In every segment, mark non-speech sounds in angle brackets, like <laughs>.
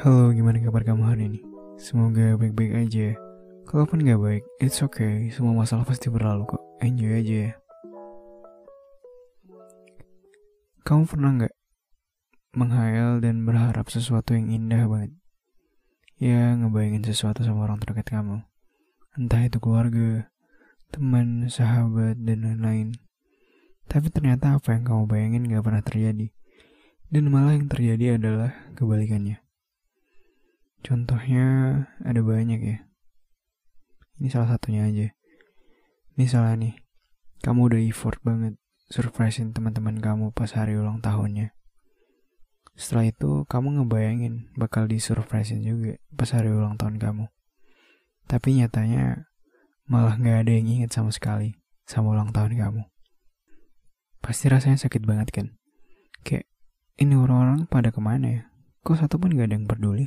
Halo, gimana kabar kamu hari ini? Semoga baik-baik aja. Kalaupun gak baik, it's okay. Semua masalah pasti berlalu kok. Enjoy aja ya. Kamu pernah gak menghayal dan berharap sesuatu yang indah banget? Ya, ngebayangin sesuatu sama orang terdekat kamu. Entah itu keluarga, teman, sahabat, dan lain-lain. Tapi ternyata apa yang kamu bayangin gak pernah terjadi. Dan malah yang terjadi adalah kebalikannya. Contohnya ada banyak ya. Ini salah satunya aja. Misalnya nih, kamu udah effort banget surprisein teman-teman kamu pas hari ulang tahunnya. Setelah itu, kamu ngebayangin bakal disurprisein juga pas hari ulang tahun kamu. Tapi nyatanya malah gak ada yang inget sama sekali sama ulang tahun kamu. Pasti rasanya sakit banget kan? Kayak, ini orang-orang pada ke mana ya? Kok satu pun gak ada yang peduli?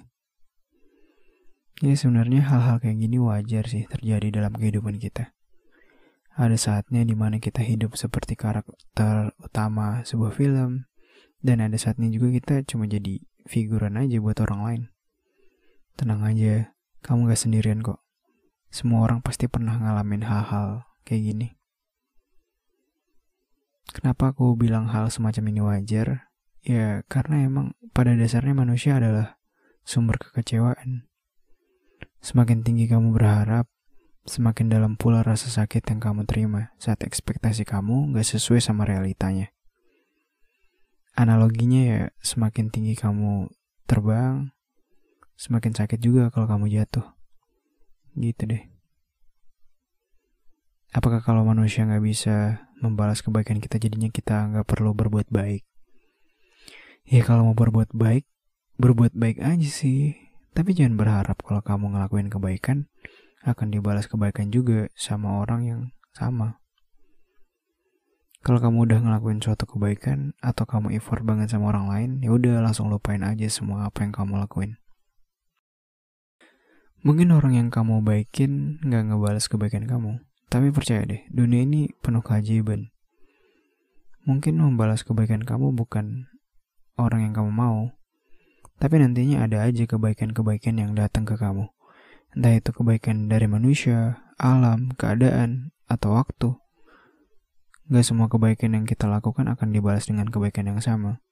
Ya sebenarnya hal-hal kayak gini wajar sih terjadi dalam kehidupan kita. Ada saatnya di mana kita hidup seperti karakter utama sebuah film, dan ada saatnya juga kita cuma jadi figuran aja buat orang lain. Tenang aja, kamu gak sendirian kok. Semua orang pasti pernah ngalamin hal-hal kayak gini. Kenapa aku bilang hal semacam ini wajar? Ya, karena emang pada dasarnya manusia adalah sumber kekecewaan. Semakin tinggi kamu berharap, semakin dalam pula rasa sakit yang kamu terima saat ekspektasi kamu gak sesuai sama realitanya. Analoginya ya, semakin tinggi kamu terbang, semakin sakit juga kalau kamu jatuh. Gitu deh. Apakah kalau manusia gak bisa membalas kebaikan kita jadinya kita gak perlu berbuat baik? Ya kalau mau berbuat baik, berbuat baik aja sih tapi jangan berharap kalau kamu ngelakuin kebaikan akan dibalas kebaikan juga sama orang yang sama. Kalau kamu udah ngelakuin suatu kebaikan atau kamu effort banget sama orang lain, ya udah langsung lupain aja semua apa yang kamu lakuin. Mungkin orang yang kamu baikin nggak ngebalas kebaikan kamu, tapi percaya deh, dunia ini penuh keajaiban. Mungkin membalas kebaikan kamu bukan orang yang kamu mau, tapi nantinya ada aja kebaikan-kebaikan yang datang ke kamu. Entah itu kebaikan dari manusia, alam, keadaan, atau waktu. Gak semua kebaikan yang kita lakukan akan dibalas dengan kebaikan yang sama.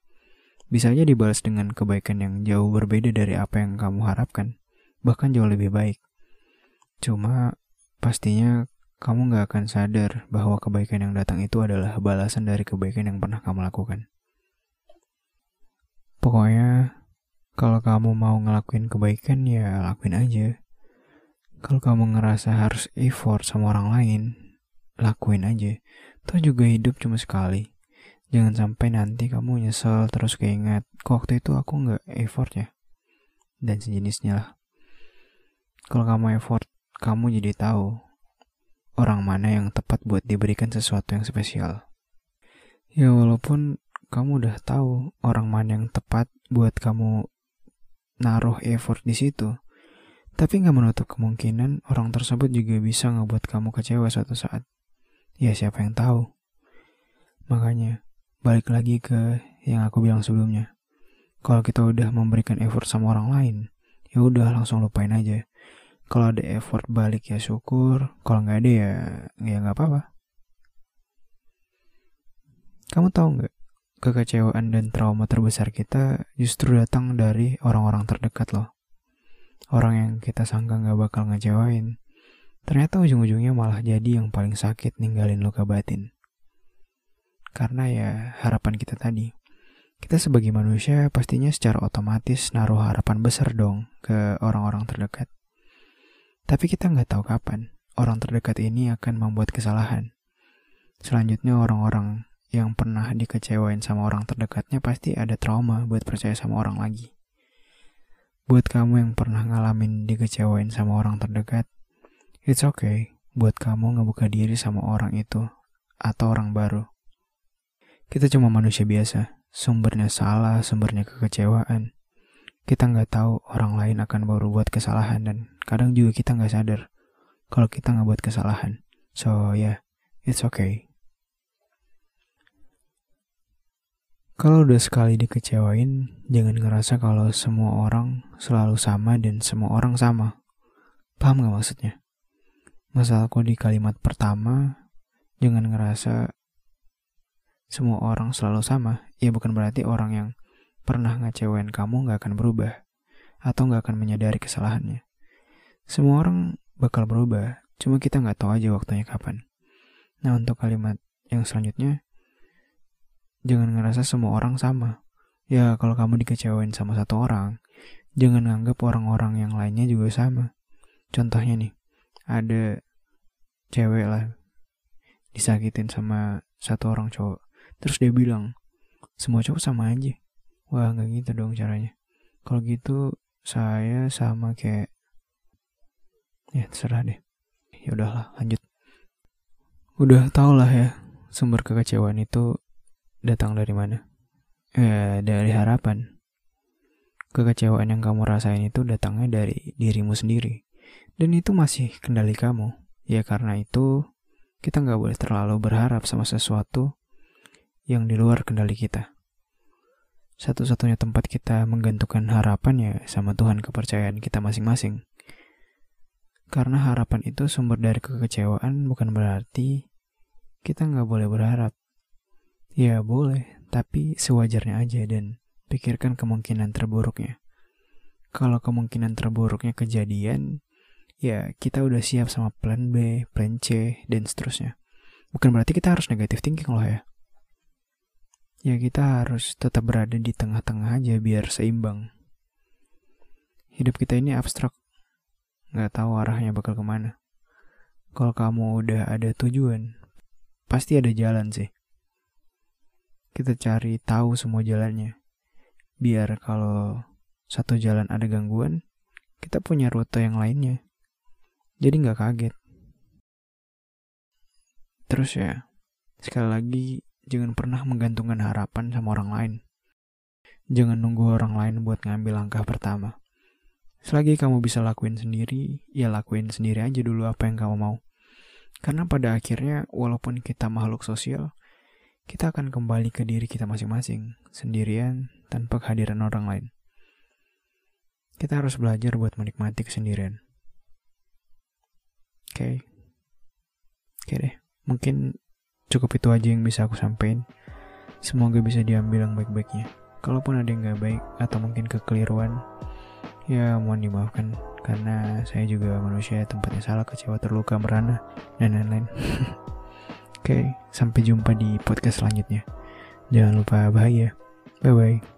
Bisa aja dibalas dengan kebaikan yang jauh berbeda dari apa yang kamu harapkan. Bahkan jauh lebih baik. Cuma, pastinya kamu gak akan sadar bahwa kebaikan yang datang itu adalah balasan dari kebaikan yang pernah kamu lakukan. Pokoknya, kalau kamu mau ngelakuin kebaikan ya lakuin aja. Kalau kamu ngerasa harus effort sama orang lain, lakuin aja. Toh juga hidup cuma sekali. Jangan sampai nanti kamu nyesel terus keinget, kok waktu itu aku nggak effort ya. Dan sejenisnya lah. Kalau kamu effort, kamu jadi tahu orang mana yang tepat buat diberikan sesuatu yang spesial. Ya walaupun kamu udah tahu orang mana yang tepat buat kamu naruh effort di situ. Tapi nggak menutup kemungkinan orang tersebut juga bisa ngebuat kamu kecewa suatu saat. Ya siapa yang tahu. Makanya, balik lagi ke yang aku bilang sebelumnya. Kalau kita udah memberikan effort sama orang lain, ya udah langsung lupain aja. Kalau ada effort balik ya syukur, kalau nggak ada ya ya nggak apa-apa. Kamu tahu nggak kekecewaan dan trauma terbesar kita justru datang dari orang-orang terdekat loh. Orang yang kita sangka gak bakal ngecewain, ternyata ujung-ujungnya malah jadi yang paling sakit ninggalin luka batin. Karena ya harapan kita tadi, kita sebagai manusia pastinya secara otomatis naruh harapan besar dong ke orang-orang terdekat. Tapi kita nggak tahu kapan orang terdekat ini akan membuat kesalahan. Selanjutnya orang-orang yang pernah dikecewain sama orang terdekatnya pasti ada trauma buat percaya sama orang lagi. Buat kamu yang pernah ngalamin dikecewain sama orang terdekat, it's okay buat kamu ngebuka diri sama orang itu atau orang baru. Kita cuma manusia biasa, sumbernya salah, sumbernya kekecewaan. Kita nggak tahu orang lain akan baru buat kesalahan dan kadang juga kita nggak sadar kalau kita nggak buat kesalahan. So yeah, it's okay. Kalau udah sekali dikecewain, jangan ngerasa kalau semua orang selalu sama dan semua orang sama. Paham gak maksudnya? Masalahku di kalimat pertama, jangan ngerasa semua orang selalu sama. Ya bukan berarti orang yang pernah ngecewain kamu gak akan berubah. Atau gak akan menyadari kesalahannya. Semua orang bakal berubah, cuma kita gak tahu aja waktunya kapan. Nah untuk kalimat yang selanjutnya, jangan ngerasa semua orang sama. Ya, kalau kamu dikecewain sama satu orang, jangan anggap orang-orang yang lainnya juga sama. Contohnya nih, ada cewek lah disakitin sama satu orang cowok. Terus dia bilang, semua cowok sama aja. Wah, nggak gitu dong caranya. Kalau gitu, saya sama kayak... Ya, terserah deh. Ya udahlah, lanjut. Udah tau lah ya, sumber kekecewaan itu datang dari mana? Eh, dari harapan. Kekecewaan yang kamu rasain itu datangnya dari dirimu sendiri. Dan itu masih kendali kamu. Ya karena itu, kita nggak boleh terlalu berharap sama sesuatu yang di luar kendali kita. Satu-satunya tempat kita menggantungkan harapan ya sama Tuhan kepercayaan kita masing-masing. Karena harapan itu sumber dari kekecewaan bukan berarti kita nggak boleh berharap. Ya boleh, tapi sewajarnya aja dan pikirkan kemungkinan terburuknya. Kalau kemungkinan terburuknya kejadian, ya kita udah siap sama plan B, plan C, dan seterusnya. Bukan berarti kita harus negatif thinking loh ya. Ya kita harus tetap berada di tengah-tengah aja biar seimbang. Hidup kita ini abstrak, nggak tahu arahnya bakal ke mana. Kalau kamu udah ada tujuan, pasti ada jalan sih kita cari tahu semua jalannya. Biar kalau satu jalan ada gangguan, kita punya rute yang lainnya. Jadi nggak kaget. Terus ya, sekali lagi jangan pernah menggantungkan harapan sama orang lain. Jangan nunggu orang lain buat ngambil langkah pertama. Selagi kamu bisa lakuin sendiri, ya lakuin sendiri aja dulu apa yang kamu mau. Karena pada akhirnya, walaupun kita makhluk sosial, kita akan kembali ke diri kita masing-masing, sendirian tanpa kehadiran orang lain. Kita harus belajar buat menikmati kesendirian. Oke. Okay. Oke okay deh. Mungkin cukup itu aja yang bisa aku sampaikan. Semoga bisa diambil yang baik-baiknya. Kalaupun ada yang gak baik atau mungkin kekeliruan, ya mohon dimaafkan karena saya juga manusia tempatnya salah, kecewa, terluka, merana, dan lain-lain. <laughs> Oke, sampai jumpa di podcast selanjutnya. Jangan lupa bahagia. Bye bye.